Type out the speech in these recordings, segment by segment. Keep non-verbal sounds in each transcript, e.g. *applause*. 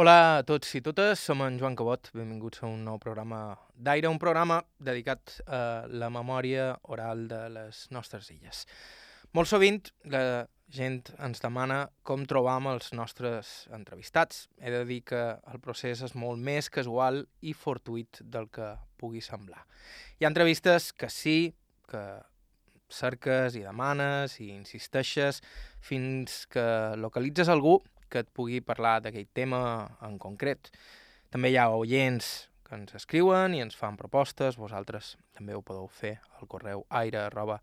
Hola a tots i totes, som en Joan Cabot, benvinguts a un nou programa d'Aire, un programa dedicat a la memòria oral de les nostres illes. Molt sovint la gent ens demana com trobam els nostres entrevistats. He de dir que el procés és molt més casual i fortuït del que pugui semblar. Hi ha entrevistes que sí, que cerques i demanes i insisteixes fins que localitzes algú que et pugui parlar d'aquell tema en concret. També hi ha oients que ens escriuen i ens fan propostes, vosaltres també ho podeu fer al correu aire arroba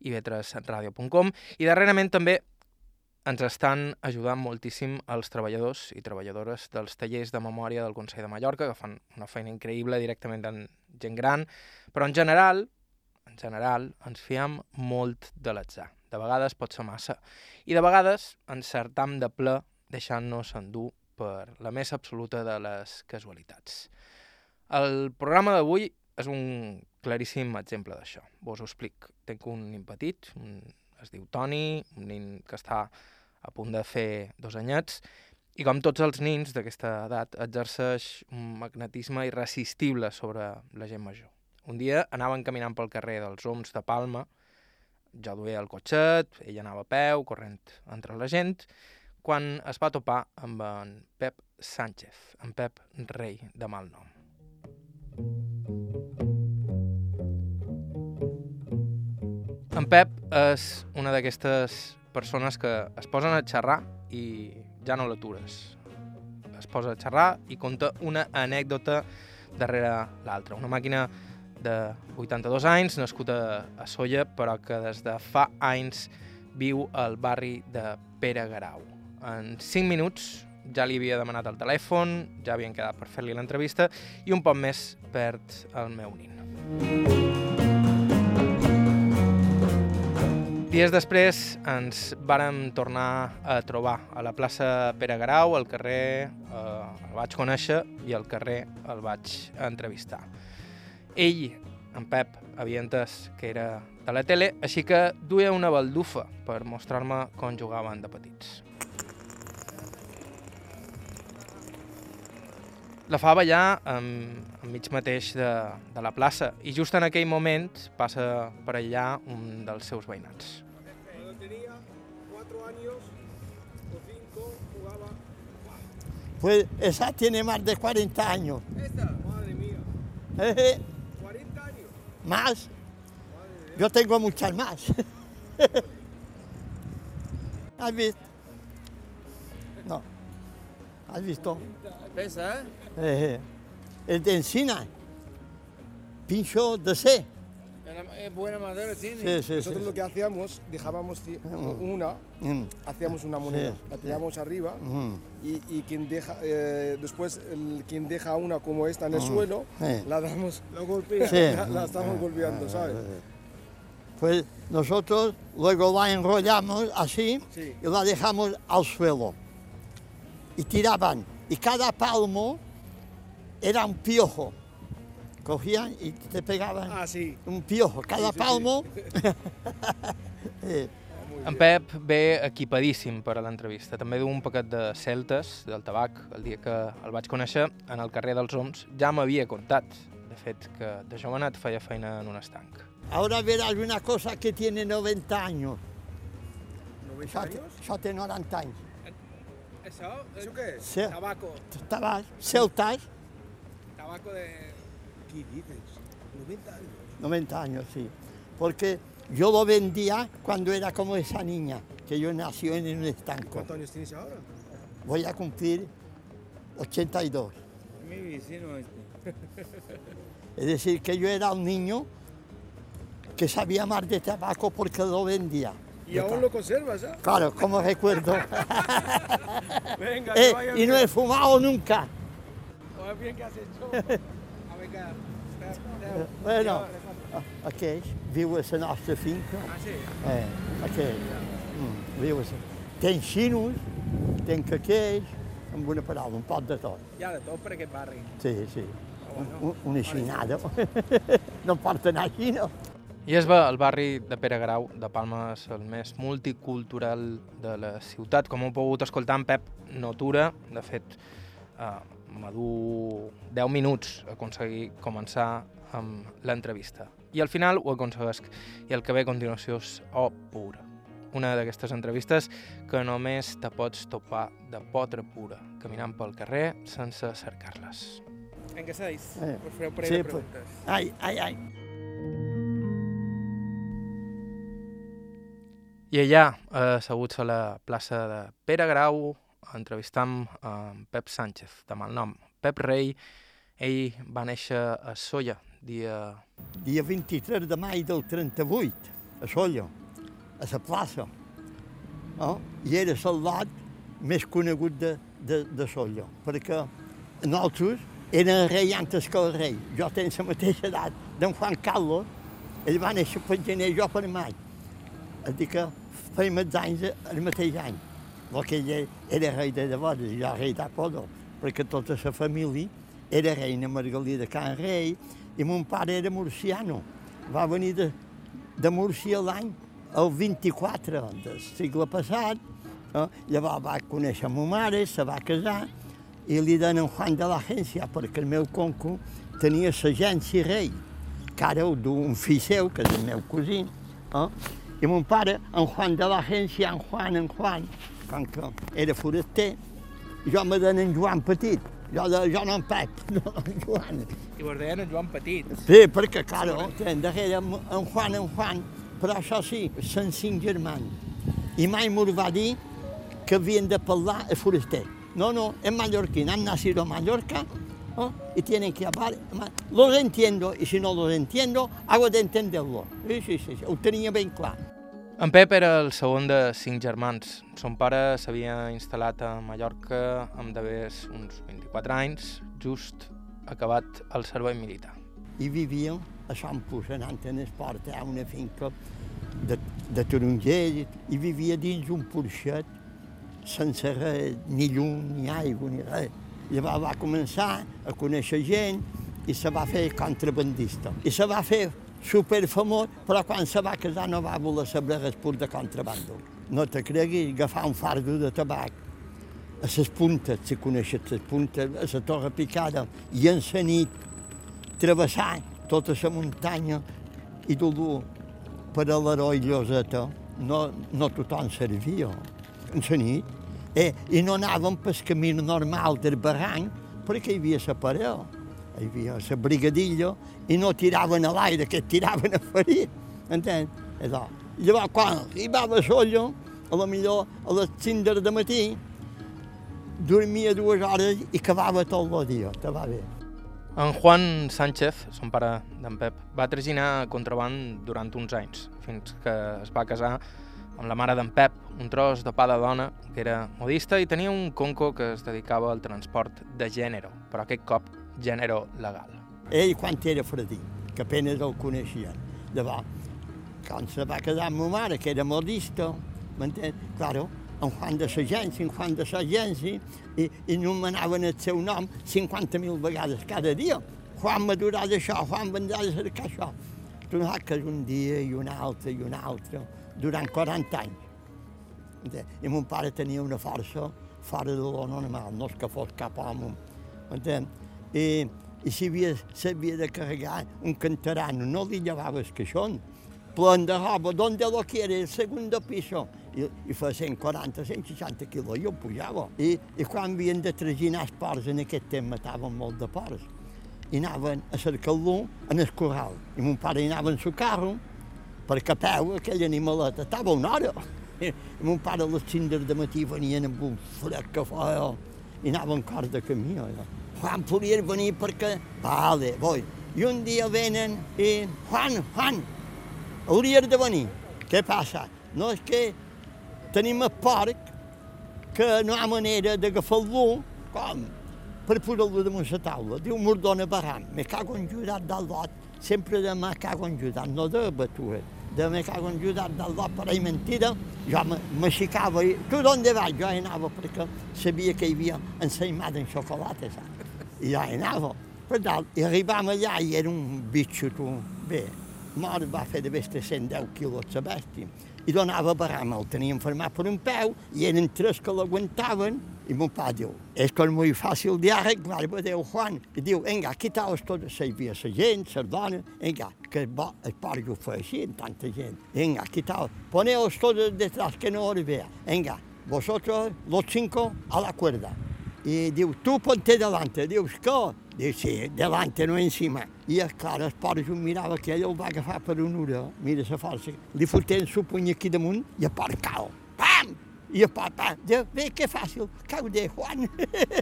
ivetresradio.com i darrerament també ens estan ajudant moltíssim els treballadors i treballadores dels tallers de memòria del Consell de Mallorca, que fan una feina increïble directament amb gent gran, però en general, en general, ens fiem molt de l'atzar. De vegades pot ser massa. I de vegades encertam de ple deixant-nos endur per la més absoluta de les casualitats. El programa d'avui és un claríssim exemple d'això. Vos ho explic. Tenc un nin petit, un, es diu Toni, un nin que està a punt de fer dos anyets, i com tots els nins d'aquesta edat, exerceix un magnetisme irresistible sobre la gent major. Un dia anaven caminant pel carrer dels Oms de Palma, jo duia el cotxet, ell anava a peu, corrent entre la gent, quan es va topar amb en Pep Sánchez, en Pep Rei de mal nom. En Pep és una d'aquestes persones que es posen a xerrar i ja no l'atures. Es posa a xerrar i conta una anècdota darrere l'altra. Una màquina de 82 anys, nascut a, a Solla, però que des de fa anys viu al barri de Pere Garau. En 5 minuts ja li havia demanat el telèfon, ja havien quedat per fer-li l'entrevista i un poc més perd el meu nin. Dies després ens vàrem tornar a trobar a la plaça Pere Garau, al carrer eh, el vaig conèixer i al carrer el vaig entrevistar. Ell, en Pep, havia entès que era de la tele, així que duia una baldufa per mostrar-me com jugaven de petits. La fa ballar enmig mateix de, de la plaça i just en aquell moment passa per allà un dels seus veïnats. Cuando tenía cuatro años o cinco jugaba. Pues esa tiene más de 40 años. Esta, madre mía, Eh, 40 años. Más. Yo tengo muchas más. *laughs* ¿Has visto? No. ¿Has visto? Pesa, ¿eh? Eh, el de encina. Pincho de C. Es buena madera, tiene. Sí, sí, Nosotros sí. lo que hacíamos, dejábamos ci- una, Mm, hacíamos una moneda, la tirábamos arriba mm. y, y quien deja, eh, después el- quien deja una como esta en el suelo, Sí. la damos, la golpea, *laughs* la, la estamos golpeando, ¿sabes? Pues nosotros luego la enrollamos así Sí. y la dejamos al suelo. Y tiraban. Y cada palmo era un piojo. Cogían y te pegaban Ah, sí. un piojo. Cada sí, sí. palmo. *laughs* *laughs* Eh, En Pep ve equipadíssim per a l'entrevista. També du un paquet de celtes, del tabac. El dia que el vaig conèixer, en el carrer dels Oms, ja m'havia contat, de fet, que de jovenat feia feina en un estanc. ahora verás una cosa que tiene 90 años. ¿90 Ya, años? ya tiene 90 años. ¿Eso? ¿Eso qué es? Sí. Tabaco. Estabas celtas, Tabaco de. ¿Qué dices? 90 años. 90 años, sí. Porque yo lo vendía cuando era como esa niña, que yo nací en un estanco. ¿Cuántos años tienes ahora? Voy a cumplir 82. Mi vecino este. Es decir, que yo era un niño que sabía más de tabaco porque lo vendía. Y aún lo conservas, ¿eh? Claro, como recuerdo. *laughs* Venga, Eh, y no he fumado nunca. Pues bien que has hecho. *laughs* A ver, cara. Bueno, aquells, viu a la nostra finca. Ah, sí. Eh, aquell. Mm, viu a la... Ten xinos, ten caquells, amb una paraula, un pot de tot. Ja de tot per aquest barri. Sí, sí. Un, una xinada. *laughs* no em porta anar a Xina. I es va al barri de Pere Grau de Palma és el més multicultural de la ciutat. Com heu pogut escoltar, en Pep no atura. De fet, Uh, M'adu 10 minuts aconseguir començar amb l'entrevista. I al final ho aconseguesc. I el que ve a continuació és oh pura. Una d'aquestes entrevistes que només te pots topar de potra pura, caminant pel carrer sense cercar-les. En què seis? Eh, Us faré un parell sí, de pues. preguntes. Ai, ai, ai. I allà, asseguts a la plaça de Pere Grau, entrevistam en Pep Sánchez, de malnom. Pep Rei, ell va néixer a Solla, dia... Dia 23 de maig del 38, a Solla, a la plaça. No? I era el lot més conegut de, de, de Solla, perquè nosaltres eren rei antes que el rei. Jo tenc la mateixa edat d'en Juan Carlos, ell va néixer per gener, jo per maig. És dir que feim els anys el mateix any. El que ell era rei de llavors, jo rei d'Apolo, perquè tota la família era reina Margalida Can Rei i mon pare era murciano. Va venir de, de Múrcia l'any el 24 del segle passat. Eh? Llavors va conèixer ma mare, se va casar i li donen Juan de l'agència perquè el meu conco tenia l'agència rei, que ara ho du un fill seu, que és el meu cosí. Eh? I mon pare, en Juan de l'agència, en Juan, en Juan, com que era foraster, jo me donen Joan Petit. Jo, de, jo no en Pep, *laughs* no en Joan. I vos deien en Joan Petit. Sí, perquè, claro, tenen darrere en Juan, en Juan, però això sí, són cinc germans. I mai m'ho va dir que havien de parlar a foraster. No, no, en mallorquín, han nacido en Mallorca ¿no? y tienen que hablar. Los entiendo, y si no los entiendo, hago de entenderlo. Sí, sí, sí, sí, ho tenia ben clar. En Pep era el segon de cinc germans. Son pare s'havia instal·lat a Mallorca amb d'haver uns 24 anys, just acabat el servei militar. i vivíem a Sant Puigcerant en esport, a una finca de, de tarongers, i vivia dins un porxet sense res, ni llum, ni aigua, ni res. Llavors va començar a conèixer gent i se va fer contrabandista. I se va fer superfamós, però quan se va casar no va voler saber res pur de contrabando. No te creguis, agafar un fardo de tabac a les puntes, si coneixes les puntes, a la Torre Picada, i en la nit travessar tota la muntanya i dur per a l'heroi Lloseta. No, no tothom servia en la nit. Eh, I no anàvem pel camí normal del barranc perquè hi havia la parella, hi havia la brigadilla i no tiraven *laughs* a l'aire, que tiraven a ferit. Entens? Allò. Llavors, quan arribava a Solla, a la millor a les 5 de matí, dormia dues hores i acabava tot el dia. Te va bé. En Juan Sánchez, son pare d'en Pep, va traginar contraband durant uns anys, fins que es va casar amb la mare d'en Pep, un tros de pa de dona, que era modista i tenia un conco que es dedicava al transport de gènere, però aquest cop gènere legal. Ell quan era fredí, que apenas el coneixien. Llavors, quan se va casar amb ma mare, que era modista, m'entens? Claro, en Juan de l'agència, en Juan de l'agència, i, i nomenaven el seu nom 50.000 vegades cada dia. Juan Madurà d'això, Juan vendrà de cercar això. Tu no que és un dia i un altre i un altre, durant 40 anys. I mon pare tenia una força fora de lo normal, no és que fos cap home. Entens? I, i s'havia de carregar un cantarano, no li llevava el caixón, plen de roba, ¿dónde lo quiere? El segundo piso. I, i fa 140, 160 quilos, jo pujava. I, I quan havien de traginar els porcs, en aquest temps mataven molt de porcs, i anaven a cercar-lo en el corral. I mon pare anava en el carro, perquè a peu aquell animalet estava una hora. I mon pare a les 5 de matí venien amb un fred que feia i anaven cor de camí. Allò. Juan podien venir perquè... Vale, voy. I un dia venen i... Juan, Juan, hauries de venir. Què passa? No és que tenim el porc que no hi ha manera d'agafar-lo com per posar-lo damunt la taula. Diu, mos dona barram. Me cago en Judat del lot. Sempre de me cago en Judat, no de batuet. De me cago en Judat del lot, per ahir mentida. Jo m'aixecava i... Tu d'on vaig? Jo anava perquè sabia que hi havia ensaïmat en xocolata, saps? Anava. Per tal, i arribàvem allà i era un bitxo, tu. Bé, mort va fer de bèstia 110 quilos la bèstia. I donava barram, el tenien fermat per un peu, i eren tres que l'aguantaven, I mon pare diu, és és molt fàcil diàleg, va, diu Juan, i diu, vinga, quitaos totes, hi havia la gent, la dona, vinga, que bo, el pare ho fa així, tanta gent, vinga, quitaos, poneos todos detrás, que no vea, vinga, vosotros, los cinco, a la cuerda. I diu, tu ponte delante, dius, què? Diu, sí, delante, no encima. I, clar, el pare jo mirava que ell el va agafar per una hora, mira la força, li fotent su puny aquí damunt i a part cau. Pam! I el pare, diu, bé, que fàcil, cau de Juan.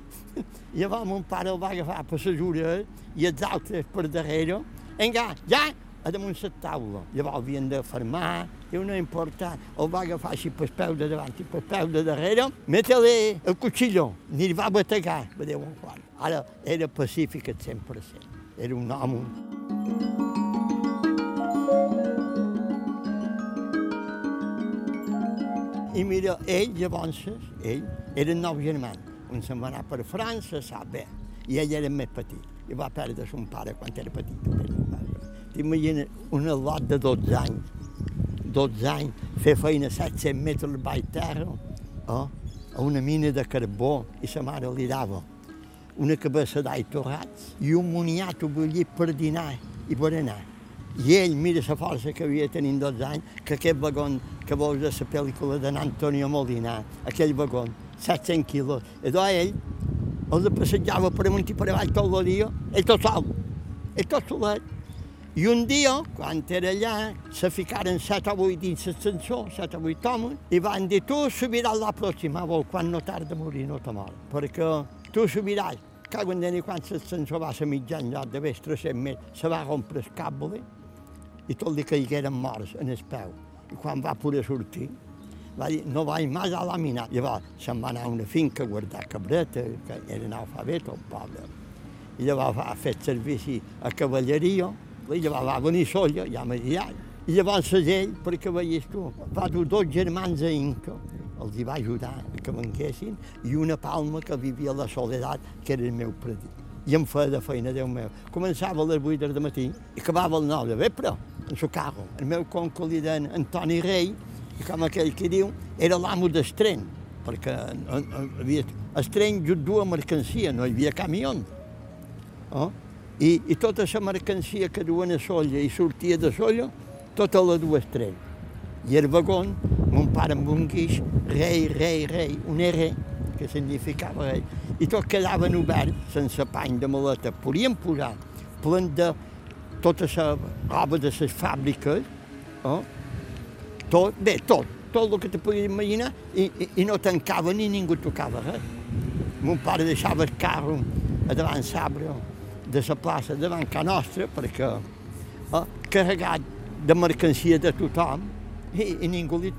*laughs* I llavors mon pare el va agafar per les orelles i els altres per darrere. Vinga, ja, a damunt la taula. Llavors havien de fermar, diu, no importa, el va agafar així per peu de davant i per peu de darrere, mete-li el cuchillo, ni el va bategar, va dir en Juan. Ara, era pacífic al 100%, era un home. I mira, ell, llavors, ell, eren nou germans. Un se'n va anar per França, sap bé, i ell era més petit. I va perdre son pare quan era petit. T'imagines un lot de 12 anys, 12 anys, fer feina a 700 metres baix terra, eh? a una mina de carbó, i sa mare li dava una cabeça d'all torrats i un moniato bullit per dinar i berenar. I ell, mira la força que havia tenint 12 anys, que aquest vagó que veus a la pel·lícula d'en Antonio Molina, aquell vagó, 700 quilos, i doncs ell els passejava per amunt i per avall tot el dia, ell tot sol, ell tot solet. I un dia, quan era allà, se ficaren set o vuit dins l'ascensor, set o vuit homes, i van dir, tu subiràs la pròxima, vol, quan no tarda morir no te mor, perquè tu subiràs. Cago en deni, quan l'ascensor va a mitjan lloc de més 300 metres, se va rompre el cable i tot li caigueren morts en el peu. I quan va poder sortir, va dir, no vaig més a la mina. Llavors se'n va anar a una finca a guardar cabreta, que era analfabet el poble. I llavors va fer servici a cavalleria, llavors va venir solla, ja m'ha dit, i llavors ell, perquè veies tu, va dur dos germans a Inca, els hi va ajudar que venguessin, i una palma que vivia a la soledat, que era el meu predit. I em feia de feina, Déu meu. Començava a les 8 de matí i acabava les 9 de vespre, en Socago. El meu conco li deien Antoni Rei, i com aquell que diu, era l'amo del tren, perquè havia, el tren duia mercancia, no hi havia camió. Oh? I, I tota la mercancia que duen a Solla i sortia de Solla, tota la dues tren. I el vagó, mon pare amb un guix, rei, rei, rei, un R, que significava rei, i tot quedaven oberts, sense pany de maleta. Podien posar plen de tota la roba de les fàbriques, eh? tot, bé, tot, tot el que te podies imaginar, i, i, i no tancava ni ningú tocava res. Mon pare deixava el carro a davant sabre de la plaça davant ca nostra, perquè eh, carregat de mercancia de tothom, i, i ningú, li,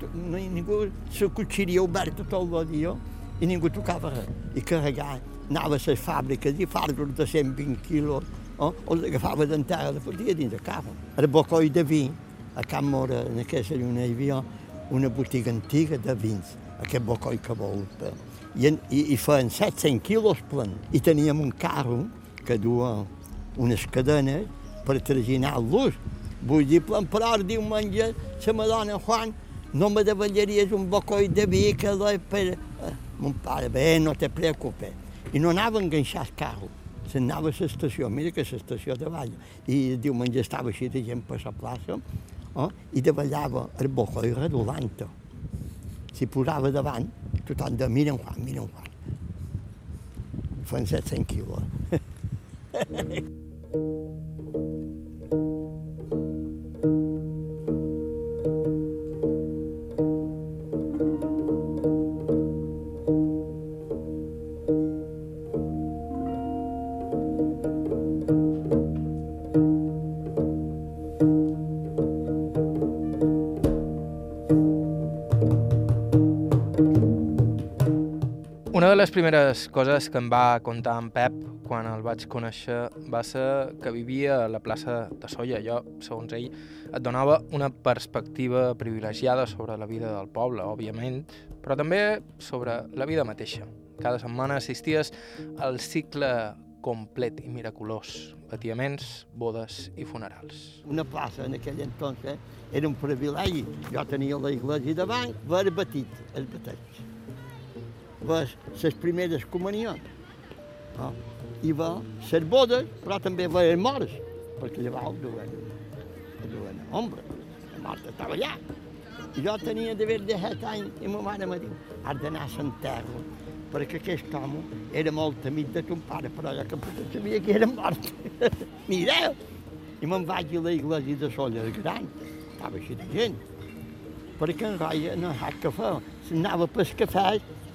ningú la cotxeria oberta tot el dia, i ningú tocava res. I carregar, anava a les fàbriques i fardos de 120 quilos, oh, els agafava d'enterra, de fotia dins de casa. El bocoi de vi, a Can Mora, en aquesta lluna, hi havia una botiga antiga de vins, aquest bocoi que vol. I, i, i feien 700 quilos plen. I teníem un carro duia unes cadenes per traginar-los. Vull dir, plen per hora, diumenge, la madona Juan, no me davallaries un bocoi de vi que l'he per... Mon pare, bé, no te preocupes. I no anava a enganxar el carro, s'anava a l'estació, mira que l'estació de ball. I diumenge estava així de gent per la plaça, oh? i davallava el bocoi redolant. S'hi posava davant, tothom de mira en Juan, mira en Juan. Fan 700 quilos. Una de les primeres coses que em va contar en Pep quan el vaig conèixer va ser que vivia a la plaça de Solla. Jo, segons ell, et donava una perspectiva privilegiada sobre la vida del poble, òbviament, però també sobre la vida mateixa. Cada setmana assisties al cicle complet i miraculós, batiaments, bodes i funerals. Una plaça en aquell entonces era un privilegi. Jo tenia la iglesia davant, ver batit el bateig. les primeres comunions. No? I va les bodes, però també els morts, perquè llavors duen, duen ombra. La mort estava allà. I jo tenia d'haver de set anys i ma mare me diu, has d'anar a l'enterro, perquè aquest home era molt amic de ton pare, però jo que sabia que era mort. *laughs* Ni idea. I me'n vaig a la iglesia de Solla Gran, estava així de gent, perquè en Roia no sap què fer. S'anava pel cafè,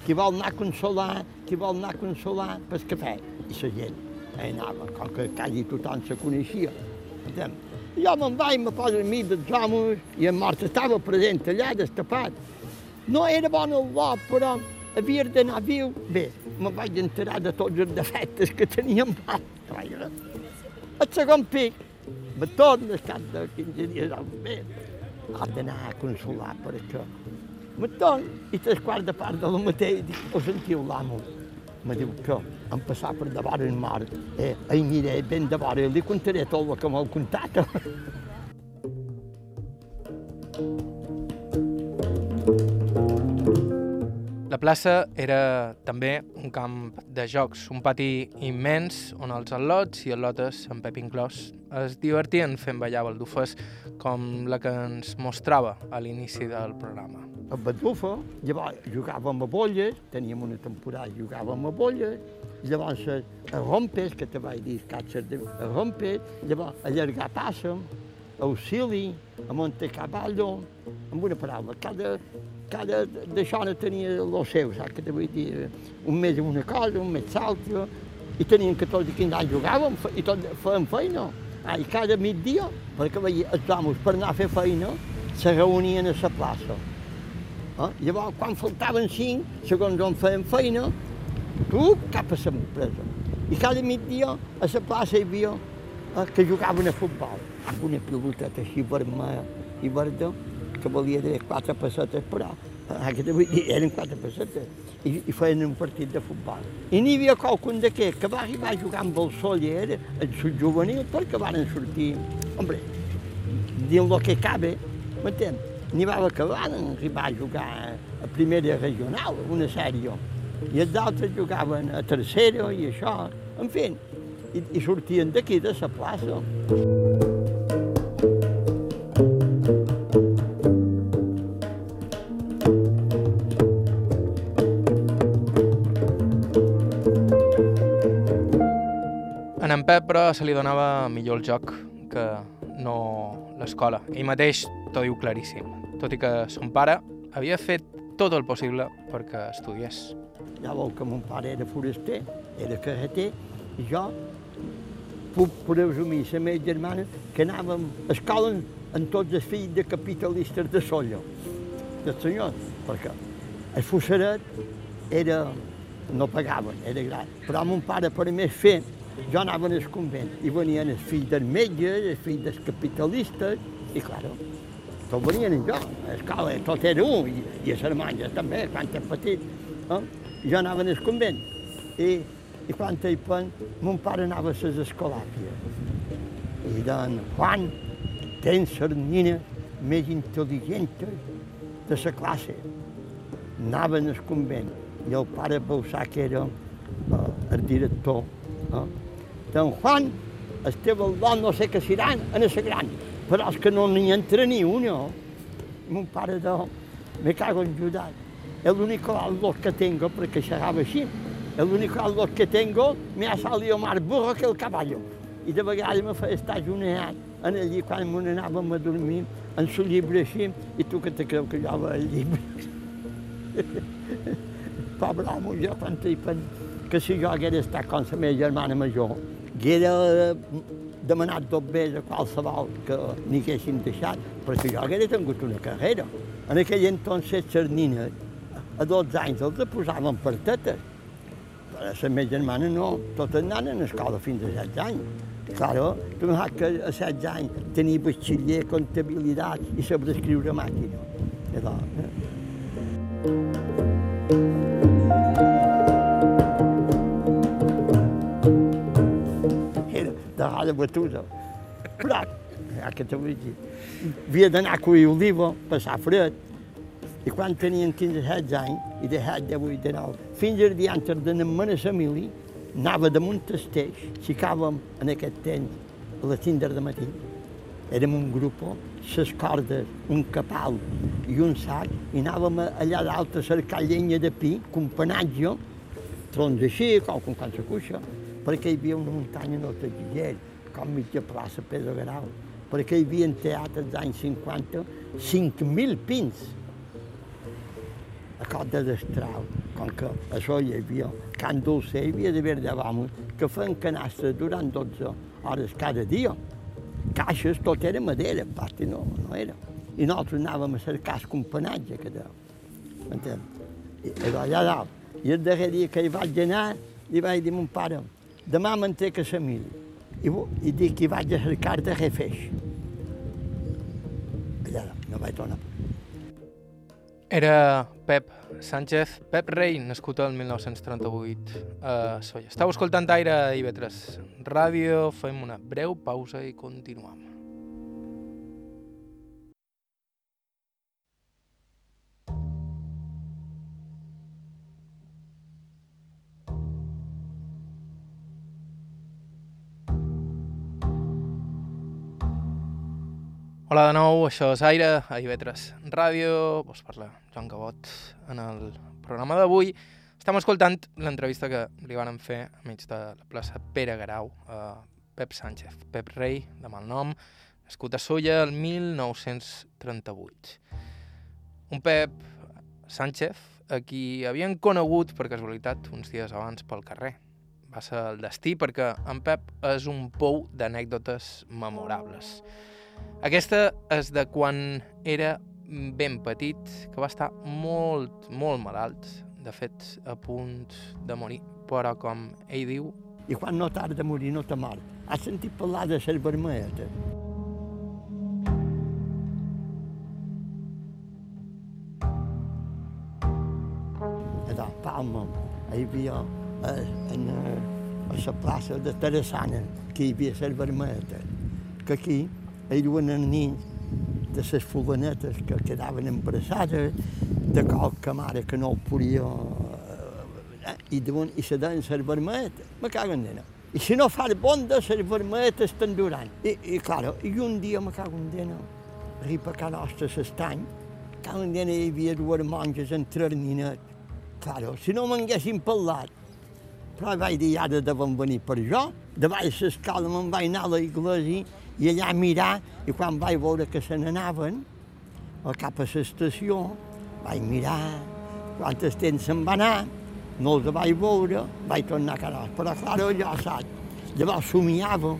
qui vol anar a consolar, qui vol anar a consolar pel cafè. I la gent hi anava, com que quasi tothom se coneixia. Entenem? Jo me'n vaig, me poso mi dels homes, i en mort estava present allà, destapat. No era bon el lot, però havia d'anar viu. Bé, me vaig enterar de tots els defectes que tenia en mal. El segon pic, me torno al cap de 15 dies bé, has d'anar a consolar per això. Me torno, i tres quarts de part de la mateix, dic, ho sentiu l'amo? Me diu que em passar per davant el mar, eh, i miré ben de vora, li contaré tot el que m'heu contat. La plaça era també un camp de jocs, un pati immens on els al·lots i al·lotes, en Pep inclòs, es divertien fent ballar baldufes com la que ens mostrava a l'inici del programa. A Baldufa, llavors jugàvem a bolles, teníem una temporada jugàvem a bolles, llavors a, a rompes, que te vaig dir, catxer de a rompes, llavors a llargar passa, auxili, a Montecavallo, amb una paraula, cada, cada d'això tenia el seu, saps què te vull dir? Un mes una cosa, un mes l'altra, i tenien 14 i 15 anys jugàvem i tot fèiem feina. Ah, I cada migdia, perquè veia, els homes per anar a fer feina se reunien a la plaça. Eh? Llavors, quan faltaven cinc, segons on feien feina, tu cap a l'empresa. I cada migdia a la plaça hi havia eh, que jugaven a futbol, amb una piloteta així vermella i verda, que valia de quatre pessetes, però que vull dir, eren quatre pessetes, i, i feien un partit de futbol. I n'hi havia qualcun d'aquest que va arribar a jugar amb el Soller, el subjuvenil, perquè van sortir, hombre, dins el que cabe, m'entén? N'hi va acabar d'arribar a jugar a primera regional, una sèrie, i els altres jugaven a tercera i això, en fi, i, i sortien d'aquí, de la plaça. Pep, però, se li donava millor el joc que no l'escola. Ell mateix t'ho diu claríssim, tot i que son pare havia fet tot el possible perquè estudiés. Ja veu que mon pare era foraster, era carreter, i jo puc presumir la meva germana que anàvem a escola amb tots els fills de capitalistes de Solla, dels senyors, perquè el Fossaret era, no pagaven, era gran. Però mon pare, per més fer, jo anava al convent i venien els fills dels metges, els fills dels capitalistes, i claro, tot venien jo, a l'escola tot era un, i, i a Sermanya també, quan era petit. Eh? Jo anava al convent, i, i quan hi pen, mon pare anava a les escolàpies. I deien, Juan, tens les nines més intel·ligents de la classe. Anaven al convent, i el pare pensar que era eh, el director. Eh? Don Juan, el teu don no sé què seran en la gran, però és que no n'hi entra ni un, no. Mon pare de... Me cago en Judas. Es l'único valor que tengo, perquè xerrava així, el único valor que tengo me ha salido más burro que el caballo. I de vegades me feia estar juneat en allí quan me n'anàvem a dormir, en el llibre així, i tu que te creu que jo veia el llibre. *laughs* Pobre home, jo quan que si jo hagués estat com la meva germana major, haguera demanat dos bé a qualsevol que n'hi haguessin deixat, perquè jo haguera tingut una carrera. En aquell entonces, les nines, a 12 anys els posaven per tetes. Però la meva germana no, totes anaven a escola fins a 16 anys. Claro, tu saps que a 16 anys tenia batxiller, comptabilitat i saber escriure màquina. Allò, eh? De roda batuda. Però, ja que vull dir, havia d'anar a collir oliva, passar fred, I quan tenien 15-16 anys, i de 7, de 8, de 9, fins al antes d'anar a Emili, anava damunt el teix, xicàvem en aquest temps a les 5 de matí. Érem un grup, ses cordes, un capal i un sac, i anàvem allà dalt a cercar llenya de pi, companatge, trons així, com, com quan se cuixa, perquè hi havia una muntanya no Giguer, com mitja plaça Pedro Garau, perquè hi havia teatre als anys 50 5.000 pins a cop de destral, com que això hi havia Can Dulce, hi havia de vamos, que feien canastres durant 12 hores cada dia. Caixes, tot era madera, pasti no, no era. I nosaltres anàvem a cercar el companatge que deu. M'entens? I allà dalt. I el darrer dia que hi vaig anar, li vaig dir a mon pare, demà trec a la mil. I, I dic hi vaig a cercar de refeix. Allà no vaig tornar. Era Pep Sánchez, Pep Rei, nascut el 1938 a Solla. Estau escoltant Aire i Vetres Ràdio, fem una breu pausa i continuem. Hola de nou, això és Aire, a Ivetres Ràdio, vos parla Joan Cabot en el programa d'avui. Estem escoltant l'entrevista que li van fer a mig de la plaça Pere Garau a Pep Sánchez, Pep Rei, de mal nom, nascut a Solla el 1938. Un Pep Sánchez a qui havien conegut per casualitat uns dies abans pel carrer. Va ser el destí perquè en Pep és un pou d'anècdotes memorables. Aquesta és de quan era ben petit, que va estar molt, molt malalt, de fet, a punt de morir. Però, com ell diu... I quan no t'has de morir, no t'ha mort. Has sentit parlar de ser vermelleta? Allà, Palma, hi havia a, en, a la plaça de Terrassana, que hi havia ser vermelleta, que aquí duen els nins de les fuganetes que quedaven embarassades, de qualque mare que no ho podia... Eh, i, deuen, i se deien ser vermelletes. Me cago en dena. I si no fa bon de ser vermelletes estan durant. I, i, claro, i un dia me cago en dena, arriba a casa nostra s'estany, cago en dena hi havia dues monges en ninet. Claro, si no m'haguessin parlat, però vaig dir, ara deuen venir per jo. De baix l'escala me'n vaig anar a l'església i allà mirar, i quan vaig veure que se n'anaven, cap a l'estació, vaig mirar quantes temps se'n va anar, no els vaig veure, vaig tornar a casa. Però, clar, jo saps, llavors somiava,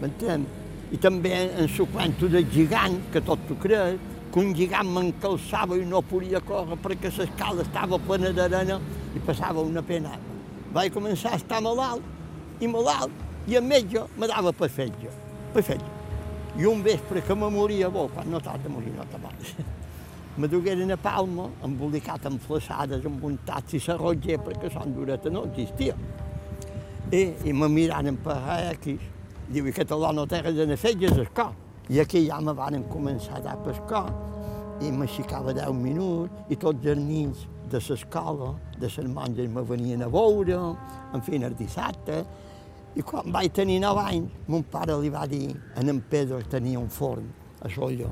m'entén? I també en su cuento del gigant, que tot t'ho creus, que un gigant m'encalçava i no podia córrer perquè l'escala estava plena d'arena i passava una pena. Vaig començar a estar malalt, i malalt, i el metge me dava per fetge perfecte. I un vespre que me moria, bo, quan no t'has de morir, no t'abans. me dugueren a Palma, embolicat amb flaçades, amb un taxi s'arrotger, perquè Sant Dureta no existia. I, i me miraren per aquí, diu, i català no té res fer, és escó. I aquí ja me van començar a pescar, i m'aixecava 10 minuts, i tots els nins de l'escola, de les monges, me venien a veure, en fi, el dissabte, i quan vaig tenir 9 anys, mon pare li va dir a en Pedro que tenia un forn a Sollo.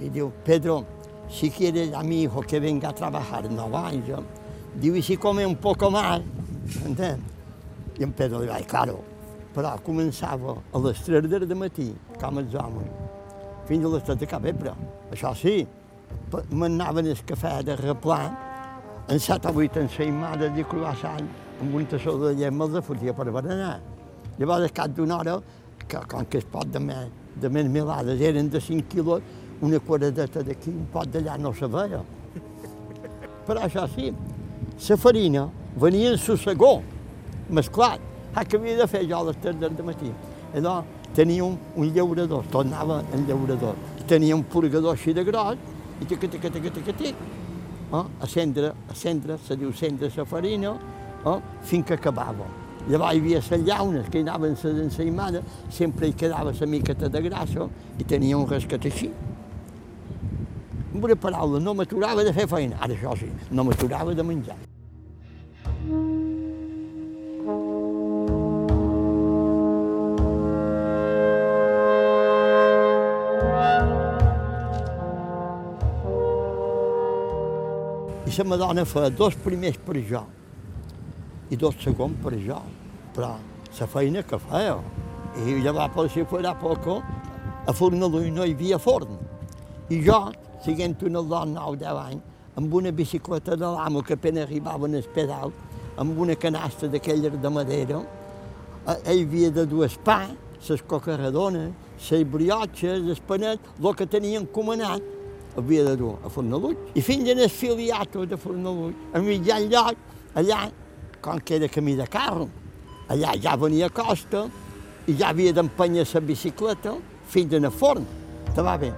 I diu, Pedro, si quieres a mi hijo que venga a trabajar 9 anys, eh? diu, y si come un poco más, entens? I en Pedro li va dir, claro, però començava a les 3 del matí, com els homes, fins a les 3 de capvespre. Això sí, m'anaven el cafè de replà, en 7 o 8 ensaïmades de croissant, amb un tassó de llet me'ls fotia per berenar. Llavors, al cap d'una hora, que com que es pot de més, de més melades eren de 5 quilos, una quadradeta d'aquí, un pot d'allà no se veia. Però això sí, la farina venia en segó, mesclat. Ah, que havia de fer jo a les 3 del matí. Llavors, tenia un, un llaurador, tornava en llaurador. Tenia un purgador així de gros, i tic, tic, tic, tic, tic, tic. Eh? A cendre, a cendre, se diu cendre la farina, eh? fins que acabava. Llavors hi havia les llaunes que hi anaven les ensaïmades, sempre hi quedava la miqueta de grassa i tenia un rescat així. amb una paraula, no m'aturava de fer feina. Ara això sí, no m'aturava de menjar. I la Madonna feia dos primers per jo i dos segons per jo, però la feina que feia. I llavors, si fos poco, a Fornalui no hi havia forn. I jo, siguent una dona 9 10 anys, amb una bicicleta de l'amo que apenas arribava al pedal, amb una canasta d'aquelles de madera, eh, hi havia de dues pa, les cocarradones, les briotxes, el panet, el que tenien comanat, havia de dur a Fornaluig. I fins en el filiato de Fornaluig, a mitjan lloc, allà, com que era camí de carro, allà ja venia a costa i ja havia d'empènyer la bicicleta fins en el forn. Te va bé.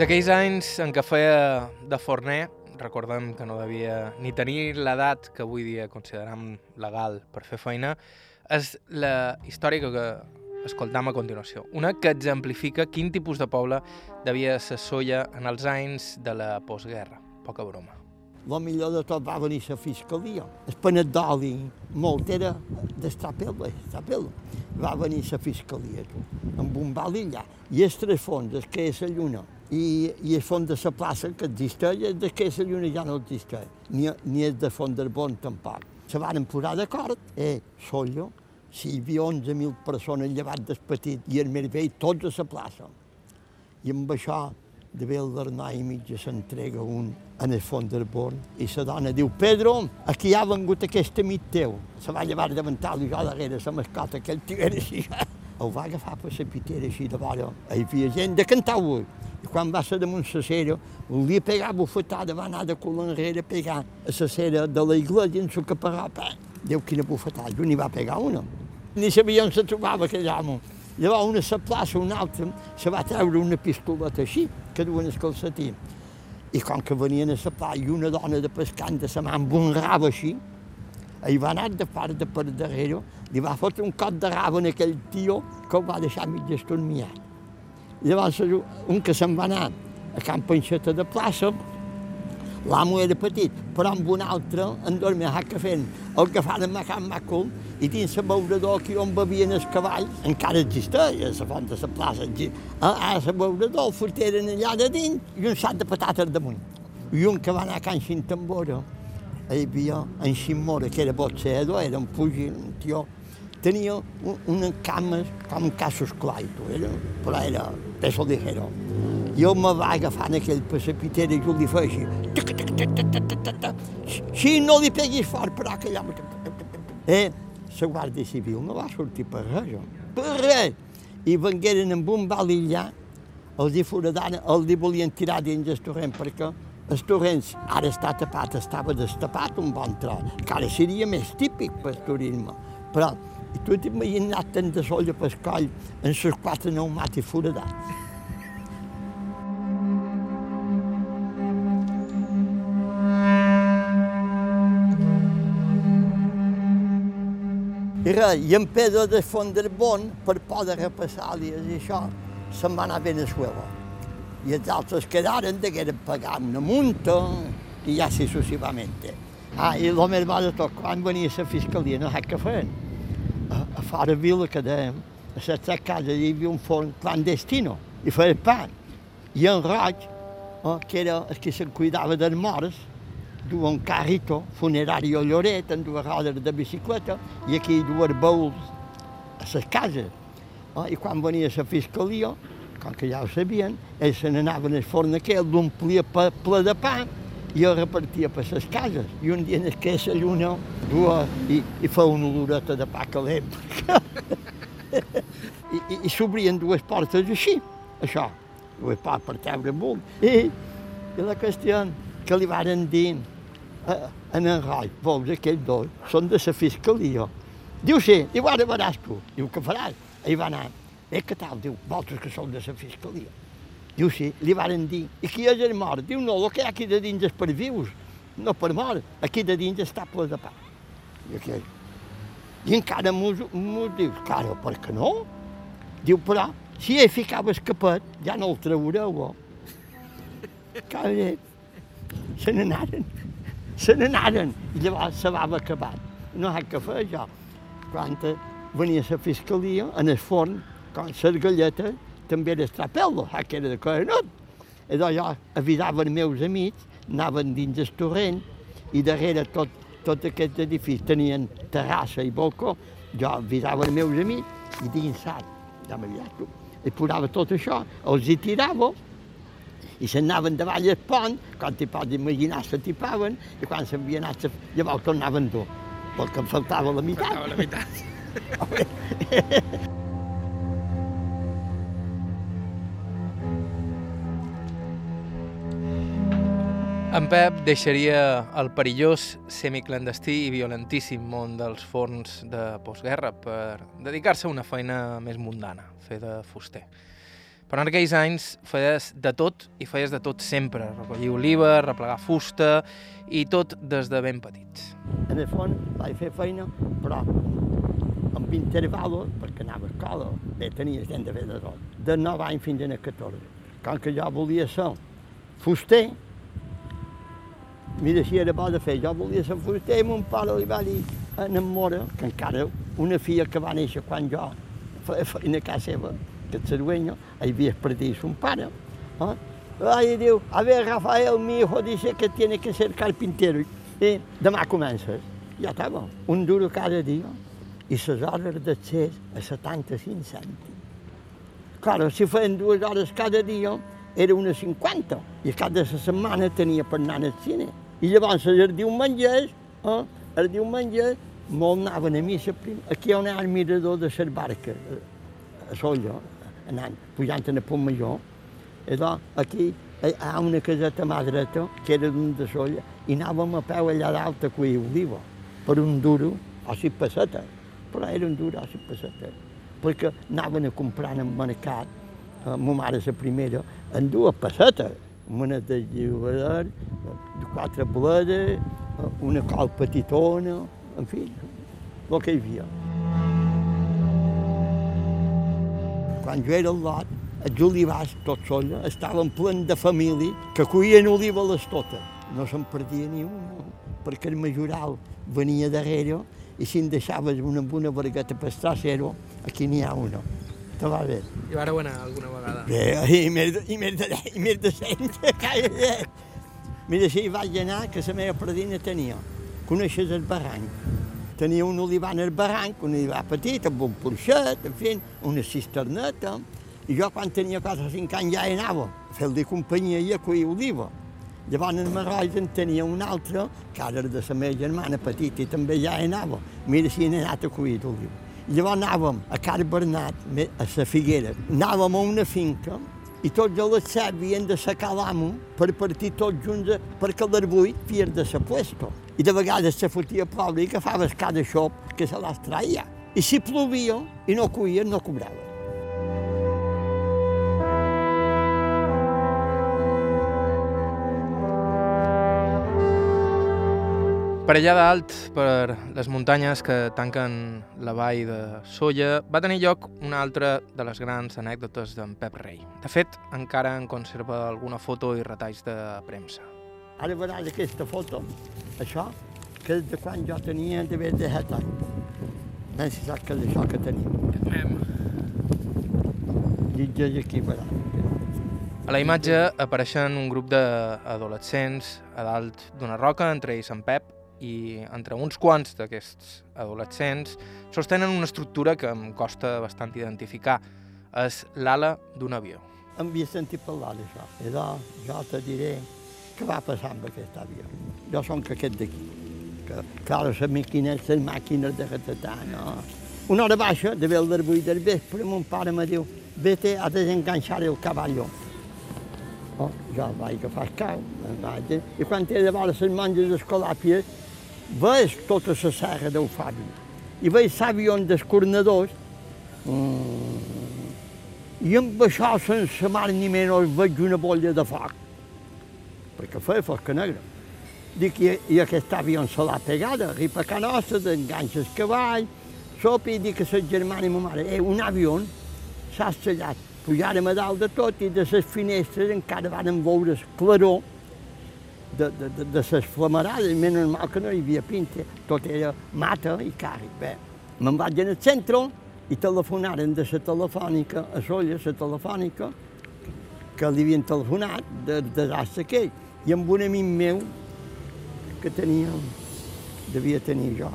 D'aquells anys en què feia de forner, recordem que no devia ni tenir l'edat que avui dia consideram legal per fer feina, és la història que escoltam a continuació. Una que exemplifica quin tipus de poble devia ser Solla en els anys de la postguerra. Poca broma. El millor de tot va venir la fiscalia. El panet d'oli, molt, era d'Estrapel·la, Estrapel·la. Va venir la fiscalia, tu, amb un bal allà. I els tres fons, el que és la lluna, i, i el fons de la plaça que existeix, el de que és la lluna ja no existeix, ni, ni el de fons del bon tampoc. Se van posar d'acord, eh, Sollo, si hi havia 11.000 persones llevat del petit i el més vell, tots a la plaça. I amb això de ve el Bernat i mitja s'entrega un en el fons del born i la dona diu Pedro, aquí ha vengut aquest amic teu. Se va llevar davantal i jo darrere la mascota, que el tio era així. *laughs* El va agafar per la pitera així de vora. Hi havia gent de cantar avui. I quan va ser damunt la cera, volia pegar bufetada, va anar de cul enrere a pegar a la cera de la iglesia en su caparrapa. Déu, quina bufetada, jo n'hi va pegar una. Ni sabia on se trobava aquell home. Llavors, una se plaça, una altra, se va treure una pistoleta així, que duen el calcetí. I com que venien a la plaça i una dona de pescant de la mà amb un rab així, hi va anar de part de per darrere, li va fotre un cop de rab en aquell tio que el va deixar mig estormiat. Llavors, un que se'n va anar a Can Panxeta de plaça, l'amo era petit, però amb un altre en dormia que fent el que fa de Macan Macul i dins el beurador aquí on bevien els cavalls, encara existeix, a la font de la plaça, a, la beurador el foteren allà de dins i un sac de patates damunt. I un que va anar a Can Xintambora, hi havia en Ximora, que era boxeador, era un pugil, un tio, tenia un, cama com un casos claito, era, però era peso ligero. Jo me va agafar en aquell precipitera i jo li feia així. Si no li peguis fort, però que allà... Eh, la Guàrdia Civil no va sortir per res. Per res! I vengueren amb un bal allà, els hi foradaren, els hi volien tirar dins el torrent, perquè el torrent ara està tapat, estava destapat un bon tros, que ara seria més típic per turisme. Però tu t'imagina't tant de solla pel coll en els quatre pneumàtics foradats. Res, i en Pedro de Fonderbon, per por de repressàlies i això, se'n va anar a Venezuela. I els altres quedaren degueren pagar una multa i ja així successivament. Ah, i el més va de tot, quan venia la fiscalia, no sap què feien. A, a fora vila que dèiem, a les tres cases hi havia un forn clandestino, i feia pa. I en Roig, eh, que era el que se'n cuidava dels morts, du un carrito funerari a Lloret amb dues rodes de bicicleta i aquí dues bouls a les cases. Eh? I quan venia la fiscalia, com que ja ho sabien, ells se n'anaven al forn aquell, l'omplia ple de pa i el repartia per les cases. I un dia en què la lluna dua i, i fa una oloreta de pa calent. *laughs* I, i, i s'obrien dues portes així, això, dues portes per treure molt. I, i la qüestió que li varen dir en en Roig, veus, aquells dos, són de la fiscalia. Diu sí, diu ara veràs tu. Diu, què faràs? Hi va anar. Eh, què tal? Diu, vosaltres que sou de la fiscalia. Diu sí, li varen dir. I qui és el mort? Diu, no, el que hi ha aquí de dins és per vius. no per mort, aquí de dins està ple de pa. I, aquell. I encara mos, mos dius, cara, per què no? Diu, però, si hi ficava escapet, ja no el traureu, oh. *laughs* Cada nit, se n'anaren, se n'anaren, i llavors se va acabar. No hi ha què fer, jo. Quan venia la fiscalia, en el forn, com les galletes, també era estrapel·lo, que era de. I doncs jo avisava els meus amics, anaven dins el torrent, i darrere tot, tot aquest edifici tenien terrassa i balcó, jo avisava els meus amics i dins sac, ja m'havia i posava tot això, els hi tirava, i s'anaven davall del pont, quan t'hi pots imaginar se tipaven, i quan s'havien anat, llavors tornaven dur, perquè em faltava la meitat. Faltava la meitat. *laughs* En Pep deixaria el perillós, semiclandestí i violentíssim món dels forns de postguerra per dedicar-se a una feina més mundana, fer de fuster. Però en aquells anys feies de tot i feies de tot sempre, recollir oliva, replegar fusta i tot des de ben petits. En el fons vaig fer feina, però amb intervalos, perquè anava a escola, bé, tenia gent de fer de tot, de 9 anys fins a 14. Com que jo volia ser fuster, mira si era bo de fer, jo volia ser fuster i mon pare li va dir a en Mora, que encara una filla que va néixer quan jo feia feina a casa seva, que el Cerdueño, ahí havia perdut son pare. ¿eh? Ahí diu, a ver, Rafael, mi hijo dice que tiene que ser carpintero. I demà comences. Ja estava, un duro cada dia. I les hores d'accés a 75 cèntims. Claro, si feien dues hores cada dia, era una 50. I cada setmana tenia per anar al cine. I llavors els diumenges, eh, els diumenges, molt anaven a missa. Aquí hi ha el mirador de les barques, a Solla, anant, pujant en el punt major. I doncs, aquí hi ha una caseta mà dreta, que era d'un de Solla, i anàvem a peu allà dalt a cuir oliva, per un duro o sis pessetes. Però era un duro o sis pessetes. Perquè anaven a comprar en el mercat, eh, ma mare la primera, en dues pessetes, una de llibrador, de quatre bledes, eh, una col petitona, en fi, el que hi havia. Quan jo era al lot, els olivars, tots sols, estaven plens de família que cuien oliva les totes. No se'n perdia ni una, perquè el majoral venia darrere i si en deixaves una amb una vergueta per trasero, aquí n'hi ha una. Te va bé. I vareu anar alguna vegada? Bé, i més de, i més de, i més de cent, calla. *laughs* Mira, si hi vaig anar, que la meva predina tenia. Coneixes el barranc? Tenia un olivar al barranc, un olivar petit, amb un porxet, en fi, una cisterneta. I jo, quan tenia 4 o 5 anys, ja hi anava a fer-li companyia i a cuir oliva. Llavors, en Marrois en tenia un altre, que ara era de la meva germana petita, i també ja hi anava. Mira si hi he anat a cuir oliva. Llavors anàvem a Car Bernat, a la Figuera. Anàvem a una finca i tots a les set havien de sacar l'amo per partir tots junts perquè a les vuit havien de ser puesto. I de vegades se fotia pobre i agafaves cada xop que se les traia. I si plovia i no cuien, no cobrava. Per allà dalt, per les muntanyes que tanquen la vall de Solla, va tenir lloc una altra de les grans anècdotes d'en Pep Rei. De fet, encara en conserva alguna foto i retalls de premsa. Ara veuràs aquesta foto, això, que és de quan jo tenia d'haver de set anys. No sé si saps què és això que tenim. Llegeix aquí, veuràs. A la imatge apareixen un grup d'adolescents a dalt d'una roca, entre ells en Pep, i entre uns quants d'aquests adolescents sostenen una estructura que em costa bastant identificar. És l'ala d'un avió. Em havia sentit parlar d'això. I doncs jo te diré què va passar amb aquest avió. Jo som que aquest d'aquí. Que, clar, les màquines, les màquines de retatar, no? Una hora baixa, de ver les vuit del vespre, mon pare me diu, vete a desenganxar el cavallo. Oh, jo vaig agafar el cau, vaig, i quan he de veure les monges escolàpies, veig tota la serra del Fabi. I veig l'avió dels cornadors, mm, i amb això, sense mar ni menys, veig una bolla de foc, perquè feia fosca negra. dic, i, i aquest avió se l'ha pegada, arriba a casa nostra, t'enganxa el cavall, sopa i dic a sa germana i ma mare, eh, un avió s'ha estrellat. Pujàrem a dalt de tot i de les finestres encara varen veure el claror de, de, de, de les flamarades, que no hi havia pinta, tot era mata i càrrec. Bé, me'n vaig al centre i telefonaren de la telefònica, a Solla, la telefònica, que li havien telefonat del desastre aquell. I amb un amic meu, que tenia, devia tenir jo,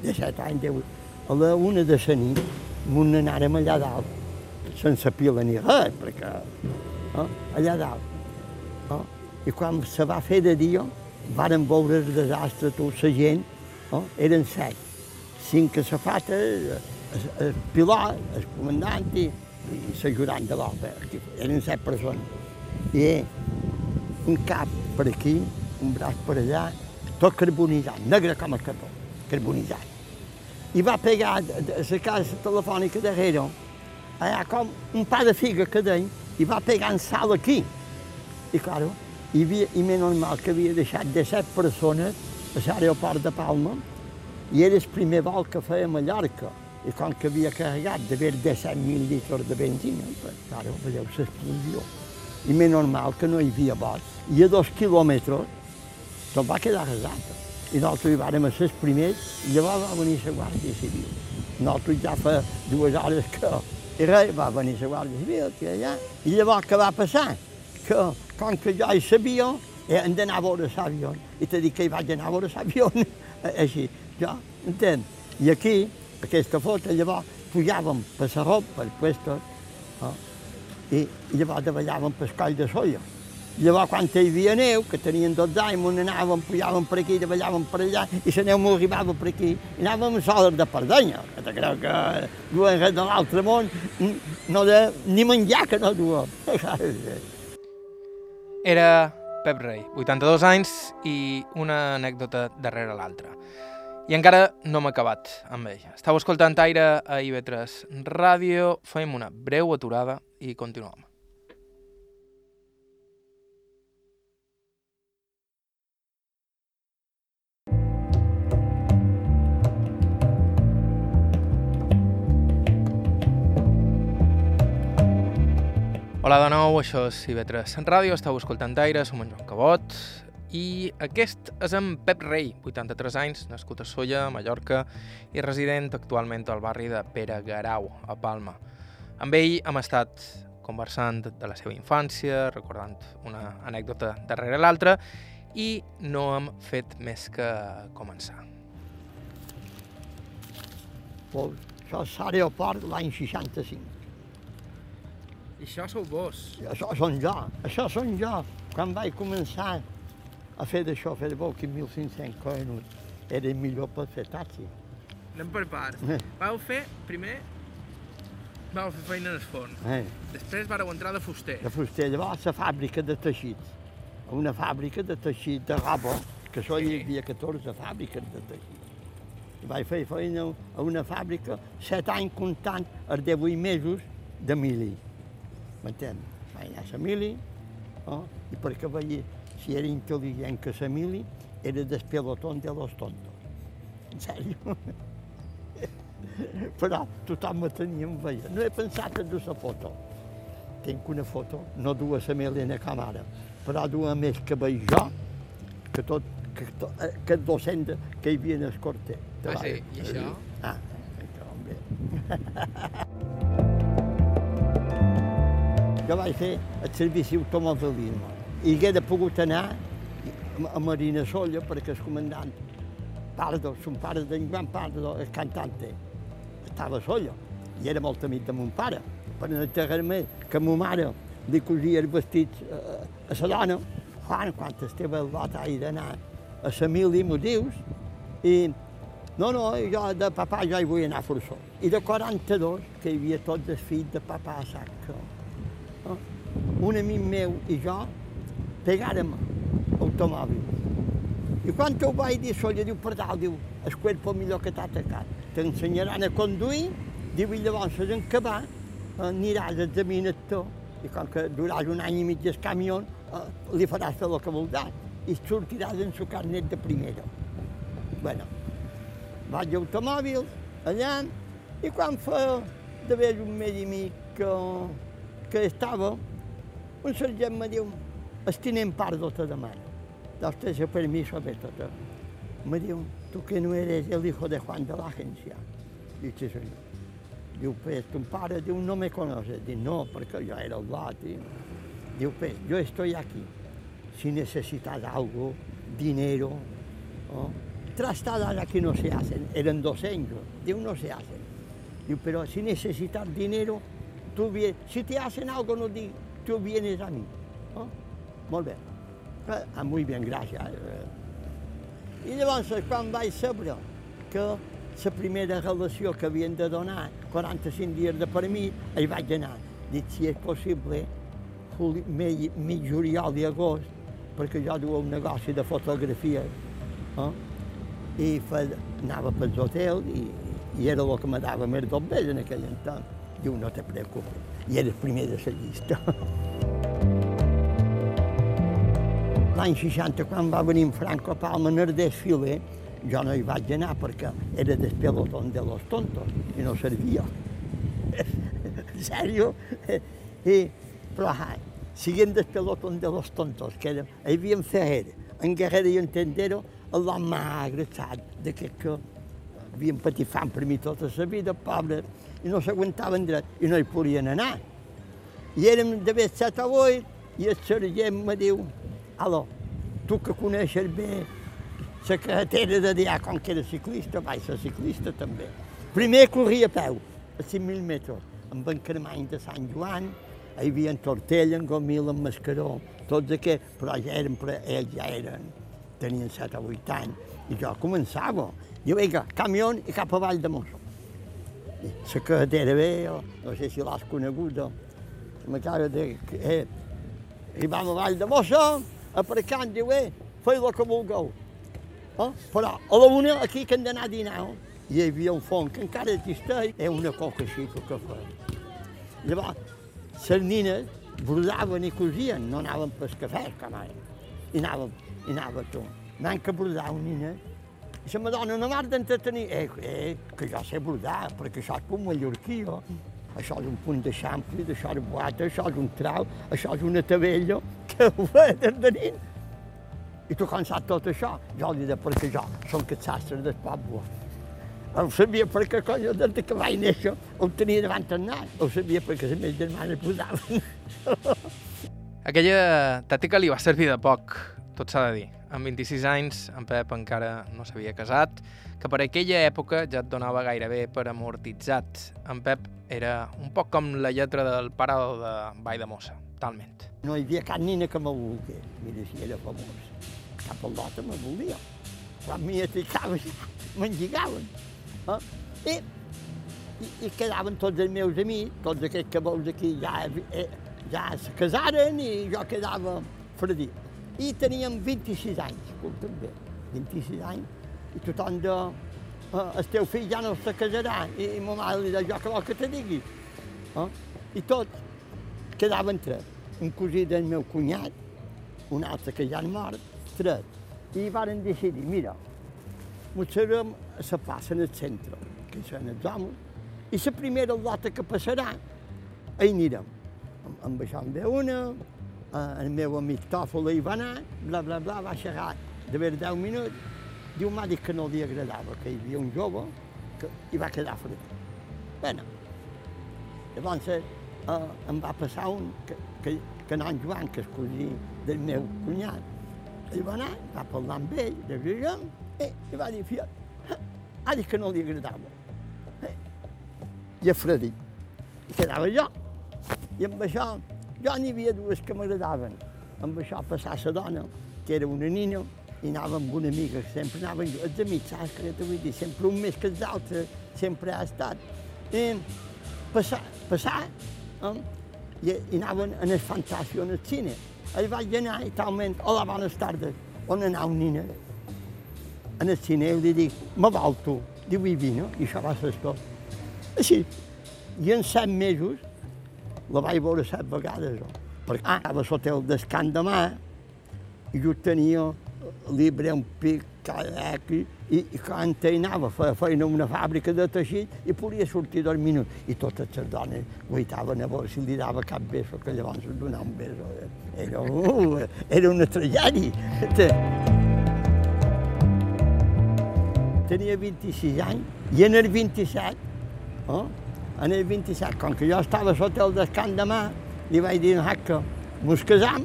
de set anys, deu, a la una de la nit, m'on anàrem allà dalt, sense pila ni res, perquè eh, allà dalt. I quan se va fer de dia, varen veure el desastre, tota la gent, eh, eren set. Cinc a safata, el, el pilot, el comandant i, i l'ajudant de l'obra. Eren set persones. I eh, un cap per aquí, un braç per allà, tot carbonitzat, negre com el carbó, carbonitzat. I va pegar la casa telefònica darrere, allà com un pa de figa que deia, i va pegar en sal aquí. I, claro, hi havia, i menys normal que havia deixat de set persones a l'aeroport de Palma, i era el primer vol que feia a Mallorca. I com que havia carregat d'haver 17.000 litres de benzina, pues, claro, veieu l'explosió. I més normal que no hi havia vols. I a dos quilòmetres tot va quedar resat. I nosaltres hi vàrem ser els primers, i llavors va venir la Guàrdia Civil. Nosaltres ja fa dues hores que... I res, va venir la Guàrdia Civil, que allà. I llavors què va passar? Que, com que jo hi sabia, hem d'anar a veure l'avió. I t'he dit que hi vaig anar a veure l'avió, *laughs* així. Jo, entens? I aquí, aquesta foto, llavors, pujàvem per la ropa, per puestos, eh? i, llavors davallàvem per coll de soia. Llavors, quan hi havia neu, que tenien 12 anys, on anàvem, pujàvem per aquí, davallàvem per allà, i la neu m'ho arribava per aquí, i anàvem soles de pardenya, que te creu que duen res de l'altre món, no de, ni menjar que no duen. *laughs* Era Pep Rei, 82 anys i una anècdota darrere l'altra. I encara no m'ha acabat amb ell. Estau escoltant Aire a IB3 Ràdio, fem una breu aturada i continuem. Hola de nou, això és IB3 Ràdio, estàu escoltant Aire, som en Joan Cabot, i aquest és en Pep Rei, 83 anys, nascut a Solla, Mallorca, i resident actualment al barri de Pere Garau, a Palma. Amb ell hem estat conversant de la seva infància, recordant una anècdota darrere l'altra, i no hem fet més que començar. Pues, és l'aeroport l'any 65. I això sou vos. I això són jo, això són jo. Quan vaig començar a fer d'això, fer de bo, que 1.500 coinos era millor per fer taxi. Anem per parts. Eh. Vau fer, primer, vau fer feina en el forn. Eh, Després vareu entrar de fuster. de fuster, llavors a fàbrica de teixits. Una fàbrica de teixit de roba, que això hi havia 14 fàbriques de teixit. I vaig fer feina a una fàbrica, set anys comptant els 18 mesos de mili. M'entén? Vaig anar a la mili, oh, i perquè veia si era intel·ligent que la mili, era del pelotón de los tontos. En sèrio. *laughs* Però tothom me tenia en veia. No he pensat en dur la foto. Tinc una foto, no du a la Melena com ara, però du a més que veig jo, que tot, que, to, eh, que el docent de, que hi havia en el corte. Ah, sí? I això? Ah, això, home. *laughs* jo vaig fer el servici automobilisme i hagué pogut anar a Marina Solla perquè el comandant Pardo, son pare d'en Joan Pardo, el cantante, estava a Solla i era molt amic de mon pare. Per enterrar-me que ma mare li cosia els vestits a, a la dona, Juan, quan estava el lot he d'anar a la mili, m'ho dius, i no, no, jo de papà jo hi vull anar forçós. I de 42, que hi havia tots els fills de papà a sac. No? Un amic meu i jo pegàrem automòbil. I quan ho vaig dir, solla, diu, per dalt, diu, el cuerpo millor que t'ha atacat. T'ensenyaran a conduir, diu, i llavors en acabar, eh, aniràs a examinar tot. I com que duràs un any i mig al camió, eh, li faràs fer el que voldràs. i sortiràs en su carnet de primera. Bueno, vaig a automòbil, allà, i quan fa d'haver un mes i mig que, que estava, un sergent me diu, estinem Pardo te demana. Usted ese permiso de todo. Me diu, tú que no eres el hijo de Juan de la agencia. Dice, sí, senyor. Diu, pues, tu pare, diu, no me conoces. Dic, no, perquè jo era el lot. I... Diu, pues, yo estoy aquí. Si necesitas algo, dinero, trastadas aquí no se hacen. Eran dos años. Diu, no se hacen. Diu, pero si necesitas dinero, tú vienes. Si te hacen algo, no dic, tú vienes a mí. ¿no? Molt bé. Ah, muy bien, gràcies. I llavors, quan vaig saber que la primera relació que havien de donar, 45 dies de permís, hi vaig anar. Dic, si és possible, juli, juliol i agost, perquè jo duia un negoci de fotografia, eh? i fe, anava pels hotels i, i era el que me dava més dos més en aquell entorn. Diu, no te preocupes, i era el primer de la llista. L'any 60, quan va venir en Franco Palma en el desfile, jo no hi vaig anar perquè era del pelotón de los tontos i no servia. en sèrio? I, però, ah, siguent del pelotón de los tontos, que era, hi havia Ferrer, en Guerrero i en Tendero, l'home més agressat d'aquest que havien patit fam per mi tota la vida, pobres, i no s'aguantaven dret, i no hi podien anar. I érem d'haver set o vuit, i el sergent me diu, Aló, tu que coneixes bé la carretera de allà, com que era ciclista, vaig ser ciclista també. Primer corria a peu, a 5.000 metres, amb en de Sant Joan, hi havia en Tortella, en Gomil, en Mascaró, tots aquests, però ja eren, però ells ja eren, tenien 7 o 8 anys, i jo començava. Diu, vinga, camió i cap a Vall de Mosso. La carretera bé, no sé si l'has coneguda, m'acaba de... Eh, i vam a Vall de Mosso, aparcant, diu, eh, feu el que vulgueu. Eh? Però a la una, aquí que hem d'anar a dinar, hi havia un fong que encara existeix, és una coca així que fa. Llavors, les nines brodaven i cosien, no anaven pel cafè, com ara. I anàvem, i anava tu. Anant que nina, i la madona no m'ha d'entretenir. Eh, eh, que jo sé brodar, perquè això és com mallorquí, oh. Això és un punt de xampli, això és boata, això és un trau, això és una tabella, que ho de nit. I tu com saps tot això? Jo li dic, perquè jo som aquest sastre del poble. Ho sabia perquè, coño, des que vaig néixer, ho tenia davant el nas. Ho sabia perquè les meves germanes posaven. Aquella tàctica li va servir de poc, tot s'ha de dir. Amb 26 anys, en Pep encara no s'havia casat, que per aquella època ja et donava gairebé per amortitzat. En Pep era un poc com la lletra del pare de Vall de Mossa, talment. No hi havia cap nina que me volgués. Mira si era famós. Cap al dota me volia. Quan m'hi aticava *laughs* m'enlligaven. Eh? I, i, I quedaven tots els meus amics, tots aquests que veus aquí ja, eh, ja se casaren i jo quedava fredí. I teníem 26 anys, escolta'm bé, 26 anys, i tothom de... Eh, el teu fill ja no se casarà, i, i ma mare li deia, jo què vol que te digui? Eh? I tots quedaven tres. Un cosí del meu cunyat, un altre que ja han mort, tres. I varen decidir, mira, mostrarem la plaça en el centre, que són els homes, i la primera lota que passarà, hi anirem. Amb, amb això en ve una, el meu amic Tòfol hi va anar, bla, bla, bla, va xerrar d'haver 10 minuts, diu, m'ha dit que no li agradava, que hi havia un jove que hi va quedar fred. Bueno, llavors eh, em va passar un que, que, que en Joan, que és cosí del meu cunyat, hi va anar, va parlar amb ell, de Guillem, eh, i va dir, fiat, ha dit que no li agradava. Eh, I a Fredí. I quedava jo. I amb això, jo n'hi havia dues que m'agradaven. Amb això passar la dona, que era una nina, i anava amb una amiga, que sempre anaven els amics, saps què t'ho vull dir? Sempre un més que els altres, sempre ha estat. I passar, passar, eh? I, i anaven en el fantàstic, en el cine. La vaig veure set vegades, oh. perquè ah, anava sota el descant de mà, i jo tenia libre un pic cada X, i, i quan anava a fer feina una fàbrica de teixit i podia sortir dos minuts. I totes les dones guaitaven a veure si li dava cap beso, que llavors es donava un beso. Era, uh, era una tragèdia. Tenia 26 anys i en el 27, oh, en el 27, com que jo estava sota el descant de mà, li vaig dir a que mos casam,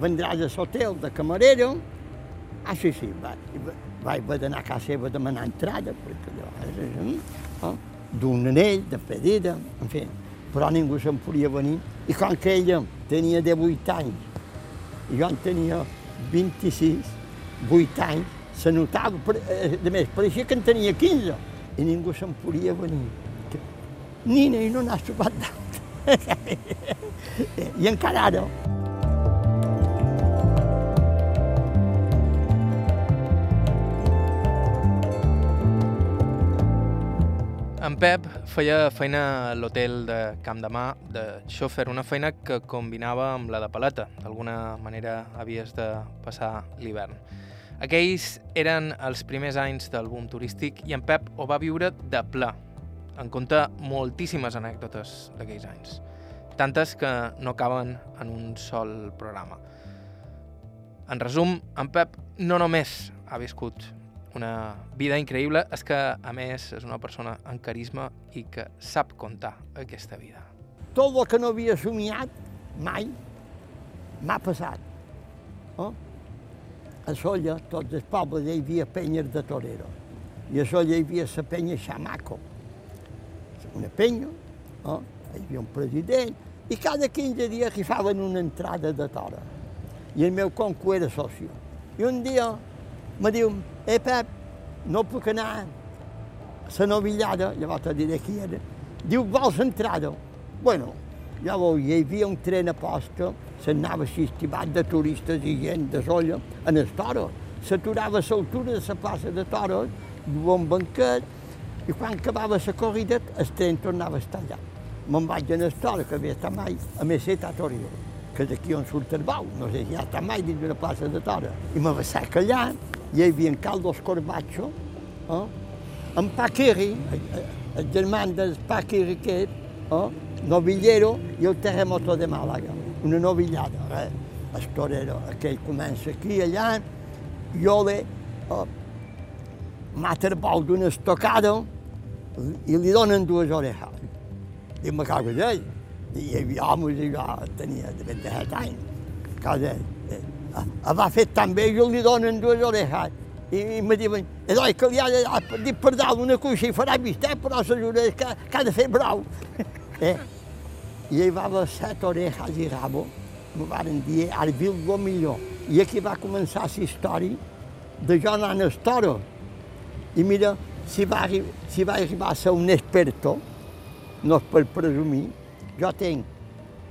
vendràs a l'hotel de camarero, ah, sí, sí, va, vaig haver d'anar a casa seva demanar entrada, perquè allò eh, d'un anell, de pedida, en fi, però ningú se'n podia venir. I com que ella tenia 18 anys i jo en tenia 26, 8 anys, se notava, eh, de més, pareixia que en tenia 15, i ningú se'n podia venir. Nina, i no n'has trobat d'altre. I encara ara, En Pep feia feina a l'hotel de Camp de Mà de xòfer, una feina que combinava amb la de paleta. D'alguna manera havies de passar l'hivern. Aquells eren els primers anys del boom turístic i en Pep ho va viure de pla. En conta moltíssimes anècdotes d'aquells anys. Tantes que no caben en un sol programa. En resum, en Pep no només ha viscut una vida increïble és que, a més, és una persona amb carisma i que sap contar aquesta vida. Tot el que no havia somiat mai m'ha passat. Oh? A Solla, tots els pobles, hi havia penyes de torero. I a Solla hi havia la penya Xamaco. Una penya, oh? hi havia un president, i cada 15 dies hi faven una entrada de tora. I el meu conco era soci. I un dia me diu, eh Pep, no puc anar a la novillada, llavors te diré qui era, diu, vols entrada? Bueno, llavors hi havia un tren a posta, s'anava estivat de turistes i gent de solla en el toro. S'aturava a l'altura de la plaça de toros, duia un banquet, i quan acabava la corrida, el tren tornava a estar allà. Me'n vaig el toro, que havia estat mai a Meseta a Torelló, que és aquí on surt el bau, no sé si ha estat mai dins d'una plaça de toro. I me va ser allà, hi havia en Caldos Corbacho, eh? en Paqueri, el germà del Paqueri aquest, eh? novillero, i el terremoto de Màlaga, una novillada. Eh? El torero, aquell comença aquí, allà, jo le eh, mata el bou d'una estocada i li donen dues orejas. I me cago d'ell. I hi havia homes i jo tenia de 27 anys. Casa, eh, va fet tan bé, jo li donen dues orejas. I, i me diuen, Eloi, que li ha de dir per dalt una cuixa i farà vist, eh? però les orelles que, que ha de fer brau. *laughs* eh? I ell va a set orejas i rabo, me van dir, ara viu el millor. I aquí va començar la història de jo anant al toro. I mira, si va, si va arribar a ser un experto, no és per presumir, jo tinc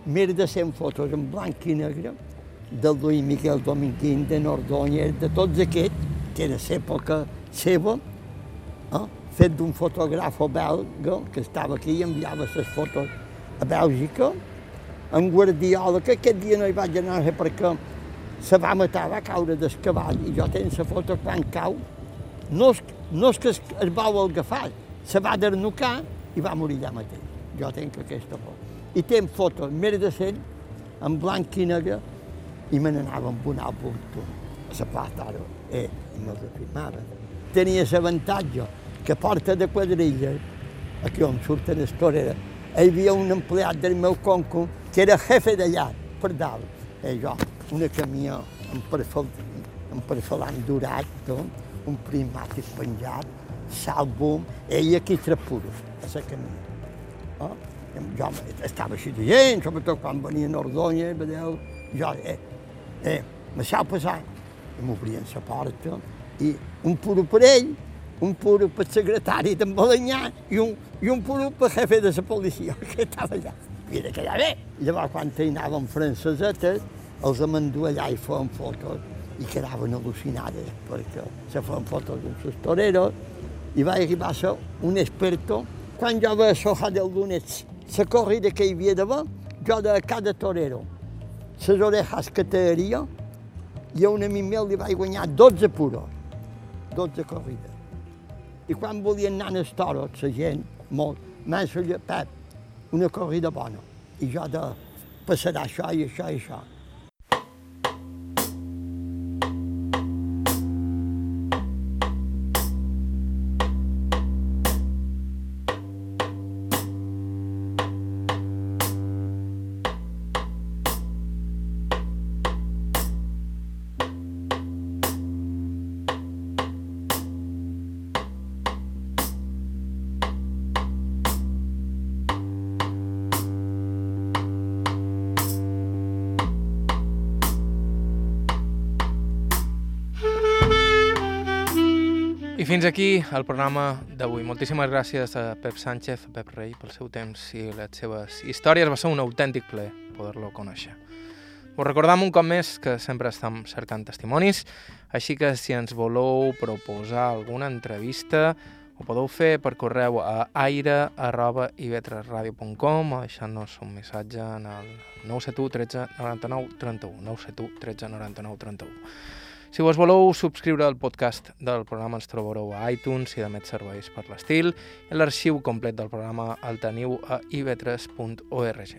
més de 100 fotos en blanc i negre, del Lluís Miquel Dominguín, de Nordonyer, de tots aquests, que era l'època seva, eh? fet d'un fotògraf belga que estava aquí i enviava les fotos a Bèlgica, en Guardiola, que aquest dia no hi vaig anar perquè se va matar, va caure del cavall, i jo tenc la foto quan cau, no és, no és que es, vau agafar, se va dernucar i va morir allà mateix. Jo tenc aquesta foto. I tenc fotos més de 100, en blanc i negre, i me n'anava amb un àlbum a la plata ara, eh, i me'ls afirmava. Tenia l'avantatge que porta de quadrilles, aquí on surten les toreres, hi havia un empleat del meu conco que era jefe d'allà, per dalt. Eh, jo, una camió amb perfil, durat, un primàtic penjat, l'àlbum, ell aquí trapuros, a la camió. Oh? Jo estava així de gent, sobretot quan venia Ordonyer, vedeu, jo, eh, eh, me deixau passar. I m'obrien la porta i un puro per ell, un puro per secretari d'en Balanyà i un, i un puro per jefe de la policia *laughs* que estava allà. Havia de quedar bé. Llavors, quan anàvem francesetes, els amandu allà i feien fotos i quedaven al·lucinades perquè se feien fotos amb els toreros i va arribar a ser un experto. Quan jo veia soja del lunes, la corrida que hi havia d'haver, jo de cada torero, les orejas que tenia, i a un amic meu li vaig guanyar 12 puros, 12 corrides. I quan volien anar als toros, la gent, molt, m'ha dit, Pep, una corrida bona. I jo de passarà això i això i això. Fins aquí el programa d'avui. Moltíssimes gràcies a Pep Sánchez, a Pep Rey, pel seu temps i les seves històries. Va ser un autèntic ple poder-lo conèixer. Us recordam un cop més que sempre estem cercant testimonis, així que si ens voleu proposar alguna entrevista, ho podeu fer per correu a aire.ivetresradio.com o deixant-nos un missatge en el 971 13 99 31. 971 13 99 31. Si vos voleu subscriure al podcast del programa ens trobareu a iTunes i de més serveis per l'estil l'arxiu complet del programa el teniu a ib3.org.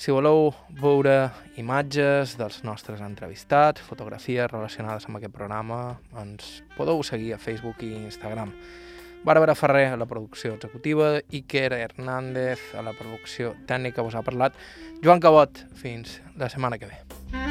Si voleu veure imatges dels nostres entrevistats, fotografies relacionades amb aquest programa, ens podeu seguir a Facebook i Instagram. Bàrbara Ferrer a la producció executiva, Iker Hernández a la producció tècnica, vos ha parlat Joan Cabot. Fins la setmana que ve.